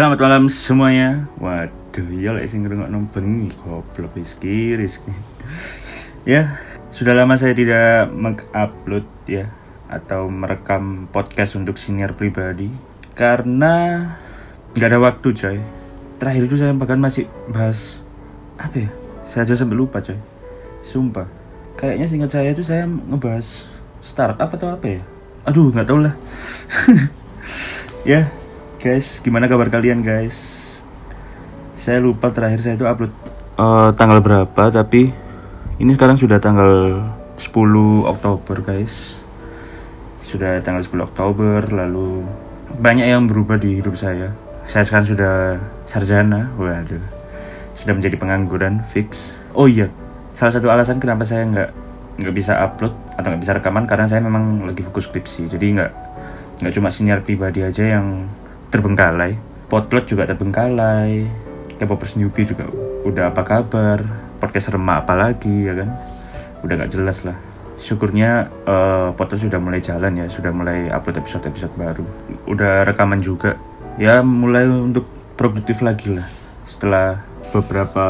Selamat malam semuanya. Waduh, ya lek sing ngrungokno bengi goblok Rizky, Rizky. ya, sudah lama saya tidak mengupload ya atau merekam podcast untuk senior pribadi karena nggak ada waktu coy. Terakhir itu saya bahkan masih bahas apa ya? Saya aja sampai lupa coy. Sumpah. Kayaknya singkat saya itu saya ngebahas startup atau apa ya? Aduh, nggak tahu lah. ya, guys gimana kabar kalian guys? Saya lupa terakhir saya itu upload uh, tanggal berapa tapi ini sekarang sudah tanggal 10 Oktober guys. Sudah tanggal 10 Oktober lalu banyak yang berubah di hidup saya. Saya sekarang sudah sarjana waduh. Sudah menjadi pengangguran fix. Oh iya salah satu alasan kenapa saya nggak nggak bisa upload atau nggak bisa rekaman karena saya memang lagi fokus skripsi. Jadi nggak nggak cuma senior pribadi aja yang terbengkalai. Potlot juga terbengkalai. K-popers newbie juga udah apa kabar? Podcast remah apa lagi ya kan? Udah gak jelas lah. Syukurnya uh, Potlot sudah mulai jalan ya sudah mulai upload episode-episode baru. Udah rekaman juga. Ya mulai untuk produktif lagi lah. Setelah beberapa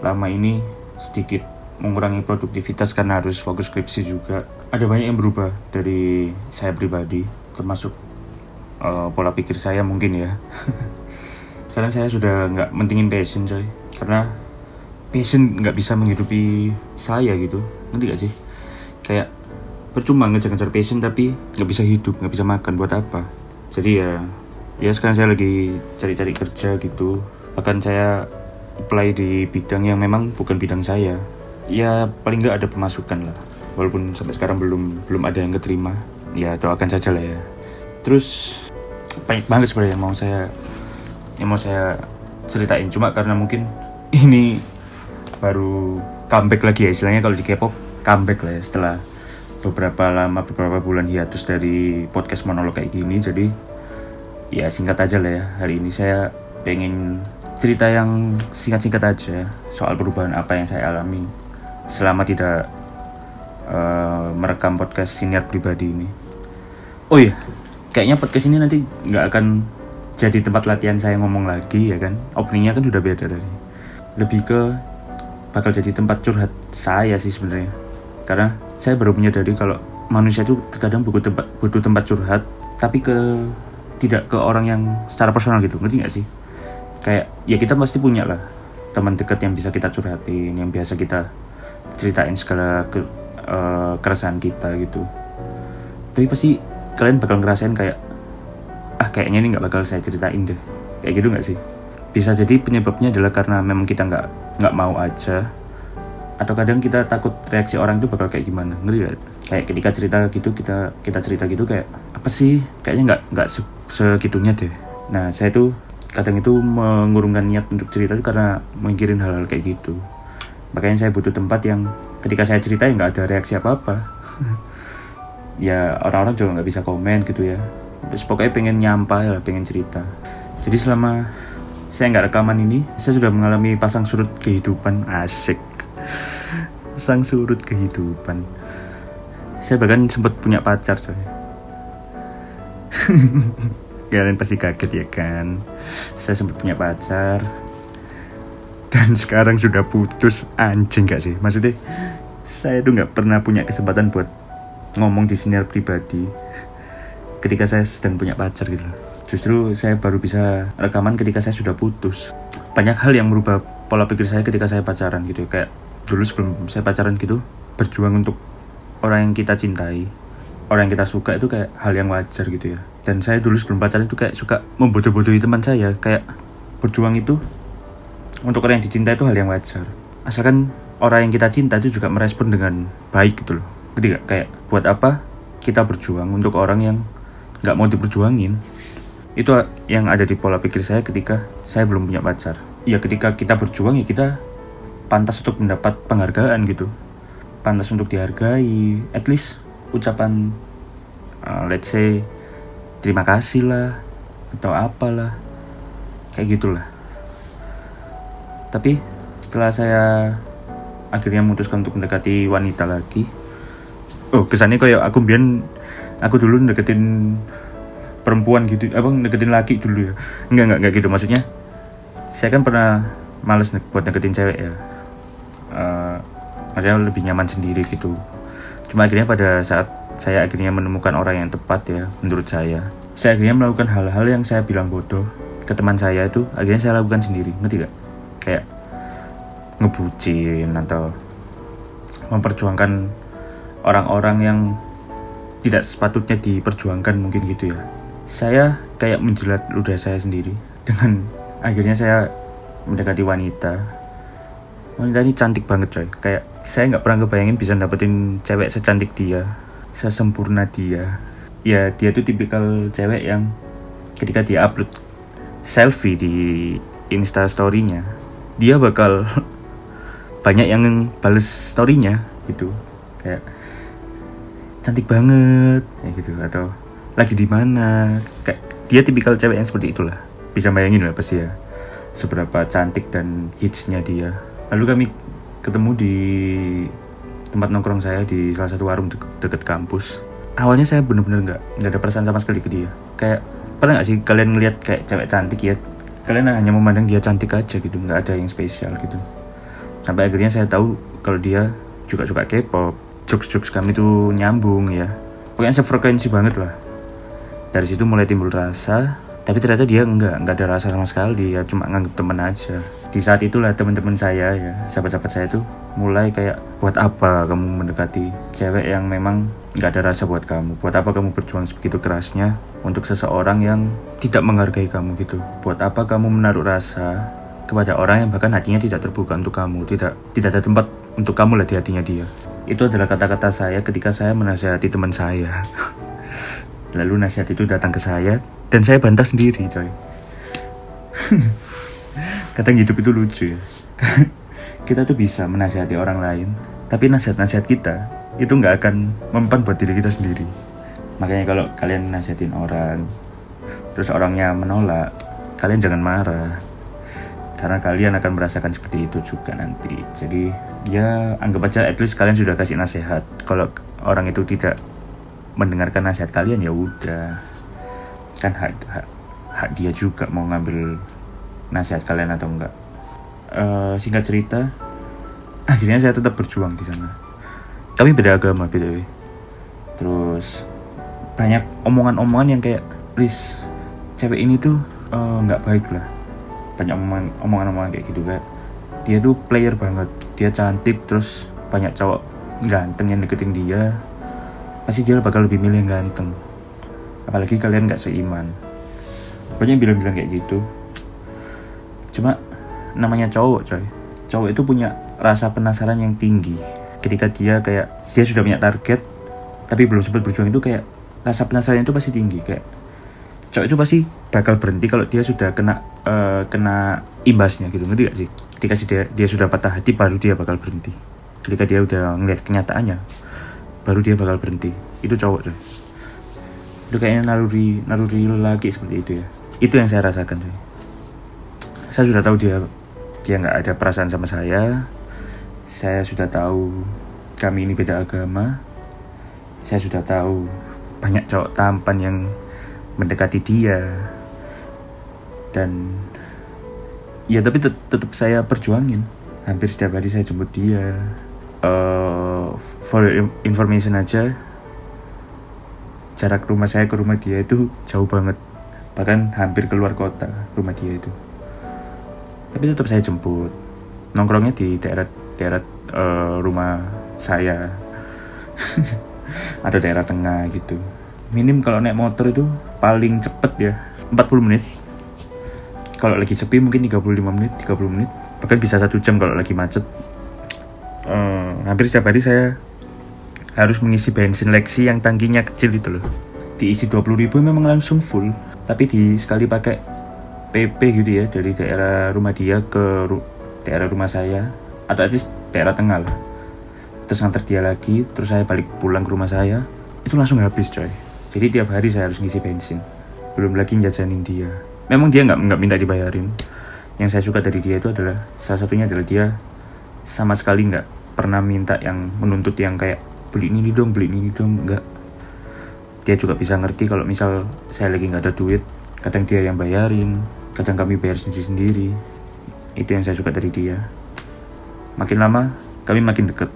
lama ini sedikit mengurangi produktivitas karena harus fokus skripsi juga. Ada banyak yang berubah dari saya pribadi termasuk uh, pola pikir saya mungkin ya. Sekarang saya sudah nggak mentingin passion coy. Karena passion nggak bisa menghidupi saya gitu. Nanti gak sih? Kayak percuma ngejar-ngejar passion tapi nggak bisa hidup nggak bisa makan. Buat apa? Jadi ya ya sekarang saya lagi cari-cari kerja gitu. Bahkan saya apply di bidang yang memang bukan bidang saya. Ya paling nggak ada pemasukan lah. Walaupun sampai sekarang belum belum ada yang keterima. Ya doakan saja lah ya. Terus banyak banget sebenarnya yang mau saya yang mau saya ceritain. Cuma karena mungkin ini baru comeback lagi ya istilahnya kalau di K-pop comeback lah ya setelah beberapa lama beberapa bulan hiatus dari podcast monolog kayak gini. Jadi ya singkat aja lah ya. Hari ini saya pengen cerita yang singkat-singkat aja soal perubahan apa yang saya alami selama tidak uh, merekam podcast senior pribadi ini. Oh iya kayaknya podcast ini nanti nggak akan jadi tempat latihan saya ngomong lagi ya kan? Openingnya kan sudah beda dari lebih ke bakal jadi tempat curhat saya sih sebenarnya. Karena saya baru menyadari kalau manusia itu terkadang butuh tempat butuh tempat curhat tapi ke tidak ke orang yang secara personal gitu. Ngerti nggak sih? Kayak ya kita pasti punya lah teman dekat yang bisa kita curhatin yang biasa kita ceritain segala ke, uh, keresahan kita gitu. Tapi pasti kalian bakal ngerasain kayak ah kayaknya ini nggak bakal saya ceritain deh. Kayak gitu nggak sih? Bisa jadi penyebabnya adalah karena memang kita nggak nggak mau aja atau kadang kita takut reaksi orang itu bakal kayak gimana? Ngerti gak? kayak ketika cerita gitu kita kita cerita gitu kayak apa sih? Kayaknya nggak nggak se segitunya deh. Nah saya tuh kadang itu mengurungkan niat untuk cerita itu karena mikirin hal-hal kayak gitu. Makanya saya butuh tempat yang ketika saya cerita ya nggak ada reaksi apa apa ya orang-orang juga nggak bisa komen gitu ya. Terus pokoknya pengen nyampah ya pengen cerita. Jadi selama saya nggak rekaman ini saya sudah mengalami pasang surut kehidupan. Asik. Pasang surut kehidupan. Saya bahkan sempat punya pacar coy. Kalian pasti kaget ya kan? Saya sempat punya pacar. Dan sekarang sudah putus. Anjing gak sih? Maksudnya saya tuh nggak pernah punya kesempatan buat ngomong di senior pribadi ketika saya sedang punya pacar gitu justru saya baru bisa rekaman ketika saya sudah putus. Banyak hal yang merubah pola pikir saya ketika saya pacaran gitu. Kayak dulu sebelum saya pacaran gitu berjuang untuk orang yang kita cintai orang yang kita suka itu kayak hal yang wajar gitu ya. Dan saya dulu sebelum pacaran itu kayak suka membodoh-bodohi teman saya. Kayak berjuang itu untuk orang yang dicintai itu hal yang wajar. Asalkan orang yang kita cinta itu juga merespon dengan baik gitu loh Gak? Kayak buat apa kita berjuang untuk orang yang nggak mau diperjuangin? Itu yang ada di pola pikir saya ketika saya belum punya pacar. Ya ketika kita berjuang ya kita pantas untuk mendapat penghargaan gitu. Pantas untuk dihargai. At least ucapan uh, let's say terima kasih lah atau apalah. Kayak gitulah. Tapi setelah saya akhirnya memutuskan untuk mendekati wanita lagi oh kesannya kayak aku biar aku dulu deketin perempuan gitu apa deketin laki dulu ya. Enggak enggak enggak gitu. Maksudnya saya kan pernah males buat deketin cewek ya. Uh, maksudnya lebih nyaman sendiri gitu. Cuma akhirnya pada saat saya akhirnya menemukan orang yang tepat ya menurut saya saya akhirnya melakukan hal-hal yang saya bilang bodoh ke teman saya itu akhirnya saya lakukan sendiri. Ngerti gak kayak ngebucin atau memperjuangkan orang-orang yang tidak sepatutnya diperjuangkan mungkin gitu ya. Saya kayak menjelat ludah saya sendiri. Dengan akhirnya saya mendekati wanita. Wanita ini cantik banget coy. Kayak saya nggak pernah kebayangin bisa dapetin cewek secantik dia sesempurna dia. Ya dia tuh tipikal cewek yang ketika dia upload selfie di insta storynya dia bakal banyak yang bales storynya gitu. Kayak cantik banget kayak gitu. Atau lagi di mana. Kayak dia tipikal cewek yang seperti itulah. Bisa bayangin lah pasti ya seberapa cantik dan hitsnya dia. Lalu kami ketemu di tempat nongkrong saya di salah satu warung de deket kampus. Awalnya saya bener-bener nggak -bener nggak ada perasaan sama sekali ke dia. Kayak pernah nggak sih kalian ngeliat kayak cewek cantik ya? Kalian hanya memandang dia cantik aja gitu nggak ada yang spesial gitu. Sampai akhirnya saya tahu kalau dia juga suka K-pop jokes-jokes kami tuh nyambung ya. Pokoknya sefrekuensi banget lah. Dari situ mulai timbul rasa tapi ternyata dia enggak enggak ada rasa sama sekali. Ya cuma nganggep temen aja. Di saat itulah teman-teman saya ya sahabat-sahabat saya tuh mulai kayak buat apa kamu mendekati cewek yang memang nggak ada rasa buat kamu? Buat apa kamu berjuang sebegitu kerasnya untuk seseorang yang tidak menghargai kamu gitu? Buat apa kamu menaruh rasa kepada orang yang bahkan hatinya tidak terbuka untuk kamu? Tidak tidak ada tempat untuk kamu lah di hatinya dia itu adalah kata-kata saya ketika saya menasihati teman saya Lalu nasihat itu datang ke saya dan saya bantah sendiri, coy. Kadang hidup itu lucu ya. kita tuh bisa menasihati orang lain, tapi nasihat-nasihat kita itu nggak akan mempan buat diri kita sendiri. Makanya kalau kalian nasihatin orang, terus orangnya menolak, kalian jangan marah. Karena kalian akan merasakan seperti itu juga nanti. Jadi ya anggap aja at least kalian sudah kasih nasihat. Kalau orang itu tidak mendengarkan nasihat kalian ya udah. Kan hak, hak hak dia juga mau ngambil nasihat kalian atau enggak. Uh, singkat cerita akhirnya saya tetap berjuang di sana. Kami beda agama btw terus banyak omongan-omongan yang kayak Riz cewek ini tuh eh, nggak uh, baik lah banyak omongan-omongan kayak gitu kayak dia tuh player banget dia cantik terus banyak cowok ganteng yang deketin dia pasti dia bakal lebih milih yang ganteng. Apalagi kalian gak seiman. Pokoknya bilang-bilang kayak gitu. Cuma namanya cowok coy. Cowok itu punya rasa penasaran yang tinggi. Ketika dia kayak dia sudah punya target tapi belum sempat berjuang itu kayak rasa penasaran itu pasti tinggi kayak cowok itu pasti bakal berhenti kalau dia sudah kena uh, kena imbasnya gitu. Ngerti gak sih? Ketika dia dia sudah patah hati baru dia bakal berhenti. Ketika dia udah ngeliat kenyataannya baru dia bakal berhenti. Itu cowok tuh itu kayaknya naluri naluri lagi seperti itu ya. Itu yang saya rasakan tuh saya sudah tahu dia dia nggak ada perasaan sama saya. Saya sudah tahu kami ini beda agama. Saya sudah tahu banyak cowok tampan yang mendekati dia. Dan ya tapi tetap saya perjuangin. Hampir setiap hari saya jemput dia. Uh, for information aja jarak rumah saya ke rumah dia itu jauh banget. Bahkan hampir keluar kota rumah dia itu. Tapi tetap saya jemput. Nongkrongnya di daerah daerah uh, rumah saya. Atau daerah tengah gitu minim kalau naik motor itu paling cepet ya 40 menit. Kalau lagi sepi mungkin 35 menit 30 menit. Bahkan bisa satu jam kalau lagi macet. Uh, hampir setiap hari saya harus mengisi bensin Lexi yang tangkinya kecil itu loh. Diisi 20 ribu memang langsung full. Tapi di sekali pakai PP gitu ya dari daerah rumah dia ke ru daerah rumah saya. Atau at daerah tengah lah. Terus nganter dia lagi terus saya balik pulang ke rumah saya. Itu langsung habis coy jadi tiap hari saya harus ngisi bensin. Belum lagi jajanin dia. Memang dia nggak nggak minta dibayarin. Yang saya suka dari dia itu adalah salah satunya adalah dia sama sekali nggak pernah minta yang menuntut yang kayak beli ini dong beli ini dong. Nggak. Dia juga bisa ngerti kalau misal saya lagi nggak ada duit kadang dia yang bayarin kadang kami bayar sendiri-sendiri. Itu yang saya suka dari dia. Makin lama kami makin deket.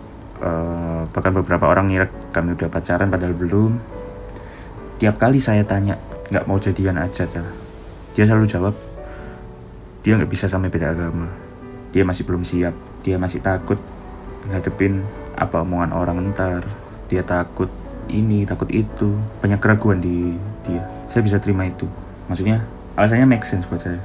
Uh, bahkan beberapa orang ngira kami udah pacaran padahal belum tiap kali saya tanya nggak mau jadian aja dah. dia selalu jawab dia nggak bisa sampai beda agama. Dia masih belum siap. Dia masih takut ngadepin apa omongan orang ntar. Dia takut ini takut itu. Banyak keraguan di dia. Saya bisa terima itu. Maksudnya alasannya make sense buat saya.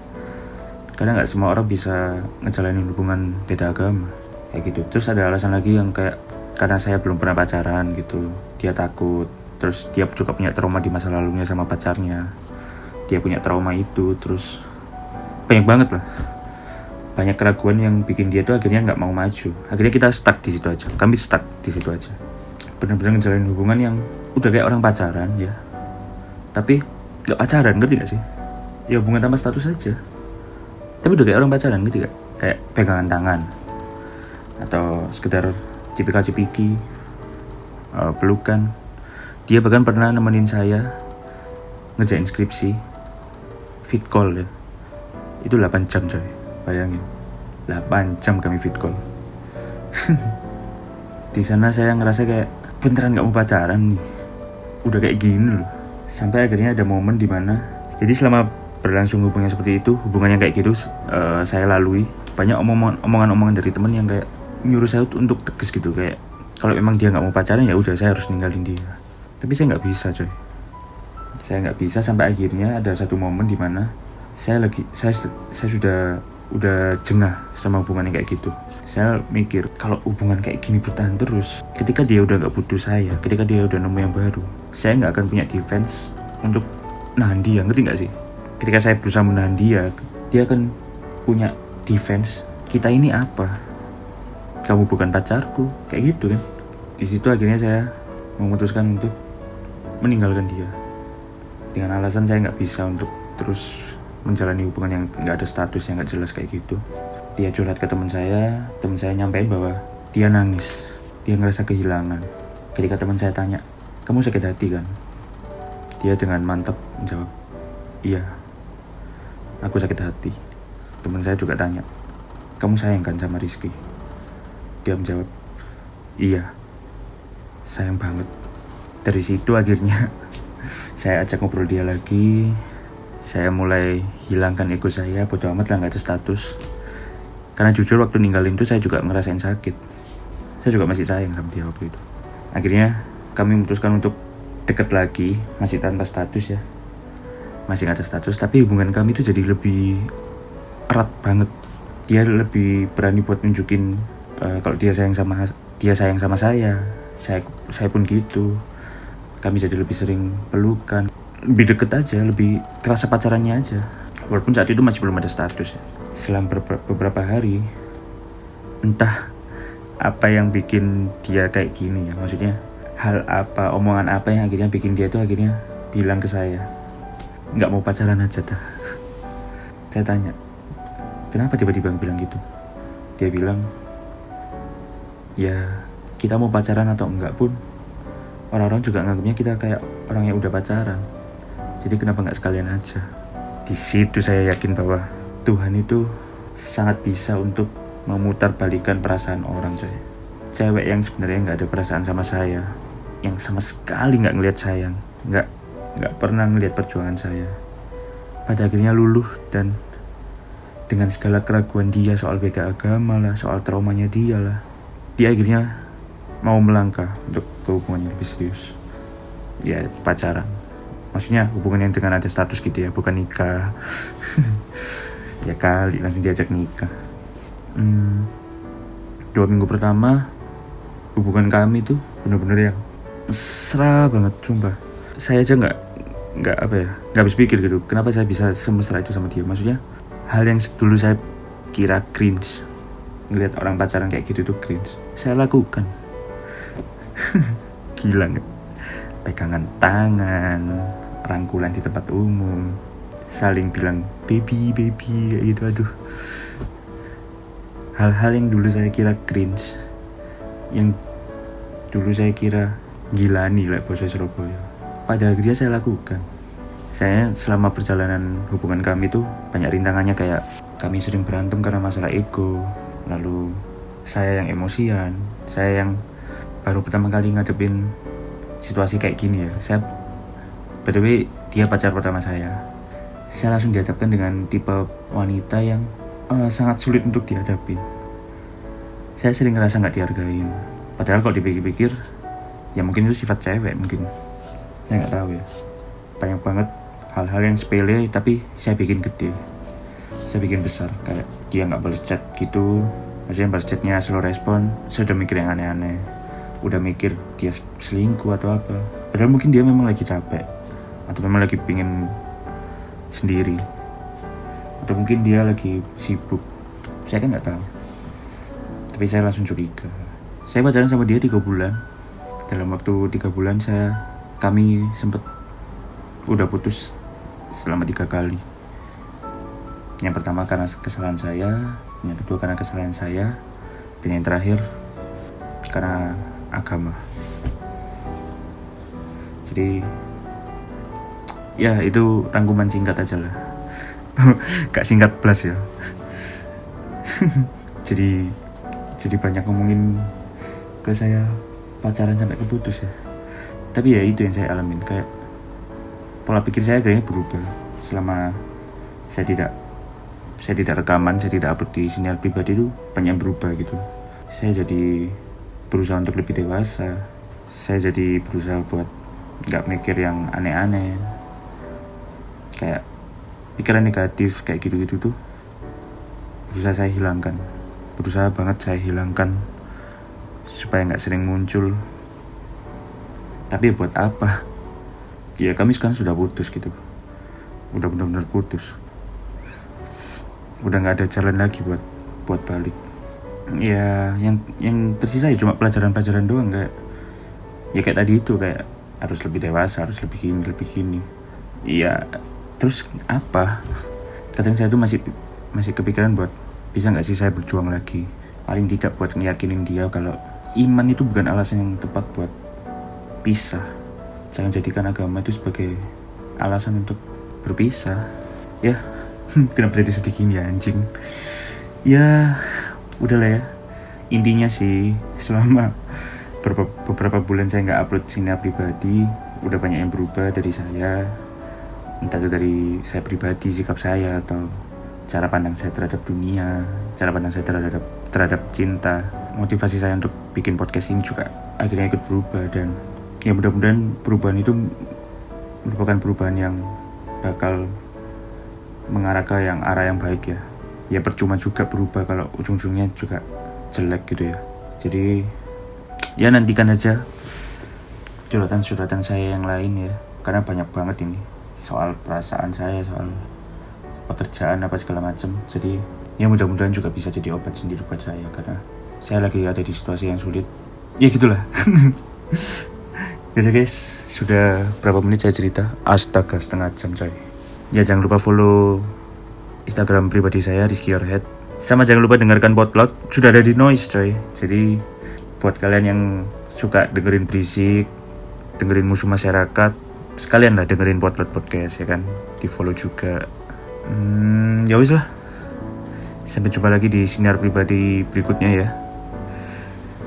Karena nggak semua orang bisa ngejalanin hubungan beda agama. Kayak gitu. Terus ada alasan lagi yang kayak karena saya belum pernah pacaran gitu. Dia takut terus dia juga punya trauma di masa lalunya sama pacarnya. Dia punya trauma itu terus banyak banget lah. Banyak keraguan yang bikin dia tuh akhirnya nggak mau maju. Akhirnya kita stuck di situ aja. Kami stuck di situ aja. Benar-benar ngejalanin hubungan yang udah kayak orang pacaran ya. Tapi nggak pacaran ngerti gak sih? Ya hubungan tanpa status saja tapi udah kayak orang pacaran ngerti gak kayak pegangan tangan. Atau sekedar cipika cipiki uh, pelukan dia bahkan pernah nemenin saya ngerjain skripsi fit call ya. Itu 8 jam coy. Bayangin. 8 jam kami fit call. Di sana saya ngerasa kayak beneran nggak mau pacaran nih. Udah kayak gini loh. Sampai akhirnya ada momen di mana jadi selama berlangsung hubungan seperti itu hubungan yang kayak gitu uh, saya lalui. Banyak omongan-omongan dari temen yang kayak nyuruh saya untuk tegas gitu. Kayak kalau emang dia nggak mau pacaran ya udah saya harus ninggalin dia tapi saya nggak bisa coy. Saya nggak bisa. Sampai akhirnya ada satu momen di mana saya lagi saya saya sudah udah jengah sama hubungan yang kayak gitu. Saya mikir kalau hubungan kayak gini bertahan terus ketika dia udah nggak butuh saya ketika dia udah nemu yang baru saya nggak akan punya defense untuk nahan dia. Ngerti nggak sih? Ketika saya berusaha menahan dia dia akan punya defense kita ini apa? Kamu bukan pacarku. Kayak gitu kan. Di situ akhirnya saya memutuskan untuk meninggalkan dia. Dengan alasan saya nggak bisa untuk terus menjalani hubungan yang nggak ada status yang nggak jelas kayak gitu. Dia curhat ke teman saya teman saya nyampein bahwa dia nangis. Dia ngerasa kehilangan. Ketika teman saya tanya kamu sakit hati kan? Dia dengan mantap menjawab iya aku sakit hati. Teman saya juga tanya kamu sayang kan sama Rizky? Dia menjawab iya sayang banget dari situ akhirnya saya ajak ngobrol dia lagi. Saya mulai hilangkan ego saya bodo amat lah nggak ada status. Karena jujur waktu ninggalin itu saya juga ngerasain sakit. Saya juga masih sayang sama dia waktu itu. Akhirnya kami memutuskan untuk deket lagi masih tanpa status ya. Masih nggak ada status tapi hubungan kami itu jadi lebih erat banget. Dia lebih berani buat nunjukin uh, kalau dia sayang sama dia sayang sama saya. Saya saya pun gitu kami jadi lebih sering pelukan. Lebih deket aja lebih kerasa pacarannya aja. Walaupun saat itu masih belum ada status ya. Selang beberapa hari entah apa yang bikin dia kayak gini ya. Maksudnya hal apa omongan apa yang akhirnya bikin dia tuh akhirnya bilang ke saya nggak mau pacaran aja dah. Saya tanya kenapa tiba-tiba bilang gitu? Dia bilang ya kita mau pacaran atau enggak pun orang-orang juga nganggapnya kita kayak orang yang udah pacaran. Jadi kenapa nggak sekalian aja? Di situ saya yakin bahwa Tuhan itu sangat bisa untuk memutar balikan perasaan orang coy. Cewek yang sebenarnya nggak ada perasaan sama saya yang sama sekali nggak ngelihat sayang nggak nggak pernah ngelihat perjuangan saya. Pada akhirnya luluh dan dengan segala keraguan dia soal beda agama lah soal traumanya dia lah dia akhirnya mau melangkah untuk ke hubungan yang lebih serius. Ya pacaran. Maksudnya hubungan yang dengan ada status gitu ya bukan nikah. Ya kali langsung diajak nikah. Hmm, dua minggu pertama hubungan kami tuh bener-bener yang mesra banget sumpah. Saya aja nggak nggak apa ya nggak habis pikir gitu kenapa saya bisa semesra itu sama dia? Maksudnya hal yang dulu saya kira cringe. Ngelihat orang pacaran kayak gitu tuh cringe. Saya lakukan gila nggak pegangan tangan, rangkulan di tempat umum, saling bilang baby baby gitu aduh. Hal-hal yang dulu saya kira cringe, yang dulu saya kira gila nih lah bahasa Surabaya. pada akhirnya saya lakukan saya selama perjalanan hubungan kami tuh banyak rintangannya kayak kami sering berantem karena masalah ego lalu saya yang emosian saya yang baru pertama kali ngadepin situasi kayak gini ya. Saya way dia pacar pertama saya. Saya langsung dihadapkan dengan tipe wanita yang uh, sangat sulit untuk dihadapi saya sering ngerasa nggak dihargain. Padahal kalau dipikir-pikir ya mungkin itu sifat cewek mungkin. Saya nggak tahu ya. Banyak banget hal-hal yang sepele tapi saya bikin gede. Saya bikin besar kayak dia nggak balas chat gitu. Maksudnya balas chatnya slow respon saya udah mikir yang aneh-aneh udah mikir dia selingkuh atau apa. Padahal mungkin dia memang lagi capek. Atau memang lagi pingin sendiri. Atau mungkin dia lagi sibuk. Saya kan nggak tahu. Tapi saya langsung curiga. Saya pacaran sama dia tiga bulan. Dalam waktu tiga bulan saya kami sempat udah putus selama tiga kali. Yang pertama karena kesalahan saya yang kedua karena kesalahan saya dan yang terakhir karena agama. Jadi ya itu rangkuman singkat aja lah. Gak singkat plus ya. Jadi jadi banyak ngomongin ke saya pacaran sampai keputus ya. Tapi ya itu yang saya alamin kayak pola pikir saya kayaknya berubah selama saya tidak saya tidak rekaman saya tidak upload di sinyal pribadi itu banyak berubah gitu. Saya jadi berusaha untuk lebih dewasa. Saya jadi berusaha buat nggak mikir yang aneh-aneh. Kayak pikiran negatif kayak gitu-gitu tuh berusaha saya hilangkan. Berusaha banget saya hilangkan supaya nggak sering muncul. Tapi buat apa? Ya kami sekarang sudah putus gitu. Udah benar-benar putus. Udah nggak ada jalan lagi buat buat balik ya yang yang tersisa ya cuma pelajaran-pelajaran doang kayak ya kayak tadi itu kayak harus lebih dewasa harus lebih gini lebih gini. Iya terus apa? Kadang saya tuh masih masih kepikiran buat bisa nggak sih saya berjuang lagi? Paling tidak buat ngeyakinin dia kalau iman itu bukan alasan yang tepat buat pisah. Jangan jadikan agama itu sebagai alasan untuk berpisah. Ya kenapa jadi sedih gini ya anjing? Ya udah lah ya. Intinya sih selama beberapa, bulan saya nggak upload sini pribadi udah banyak yang berubah dari saya. Entah itu dari saya pribadi sikap saya atau cara pandang saya terhadap dunia cara pandang saya terhadap terhadap cinta. Motivasi saya untuk bikin podcast ini juga akhirnya ikut berubah dan ya mudah-mudahan perubahan itu merupakan perubahan yang bakal mengarah ke yang arah yang baik ya ya percuma juga berubah kalau ujung-ujungnya juga jelek gitu ya. Jadi ya nantikan aja curhatan-curhatan saya yang lain ya. Karena banyak banget ini soal perasaan saya soal pekerjaan apa segala macam jadi ya mudah-mudahan juga bisa jadi obat sendiri buat saya karena saya lagi ada di situasi yang sulit. Ya gitulah. Gitu guys, sudah berapa menit saya cerita? Astaga, setengah jam coy. Ya jangan lupa follow Instagram pribadi saya Rizky Head. Sama jangan lupa dengarkan potlot, sudah ada di Noise coy. Jadi buat kalian yang suka dengerin berisik, dengerin musuh masyarakat, sekalian lah dengerin potlot podcast ya kan. Di follow juga. Hmm, ya wis lah. Sampai jumpa lagi di sinar pribadi berikutnya ya.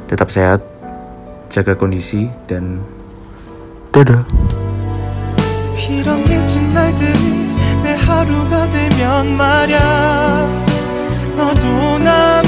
Tetap sehat, jaga kondisi dan 다 하루가 되면 말야 너도 나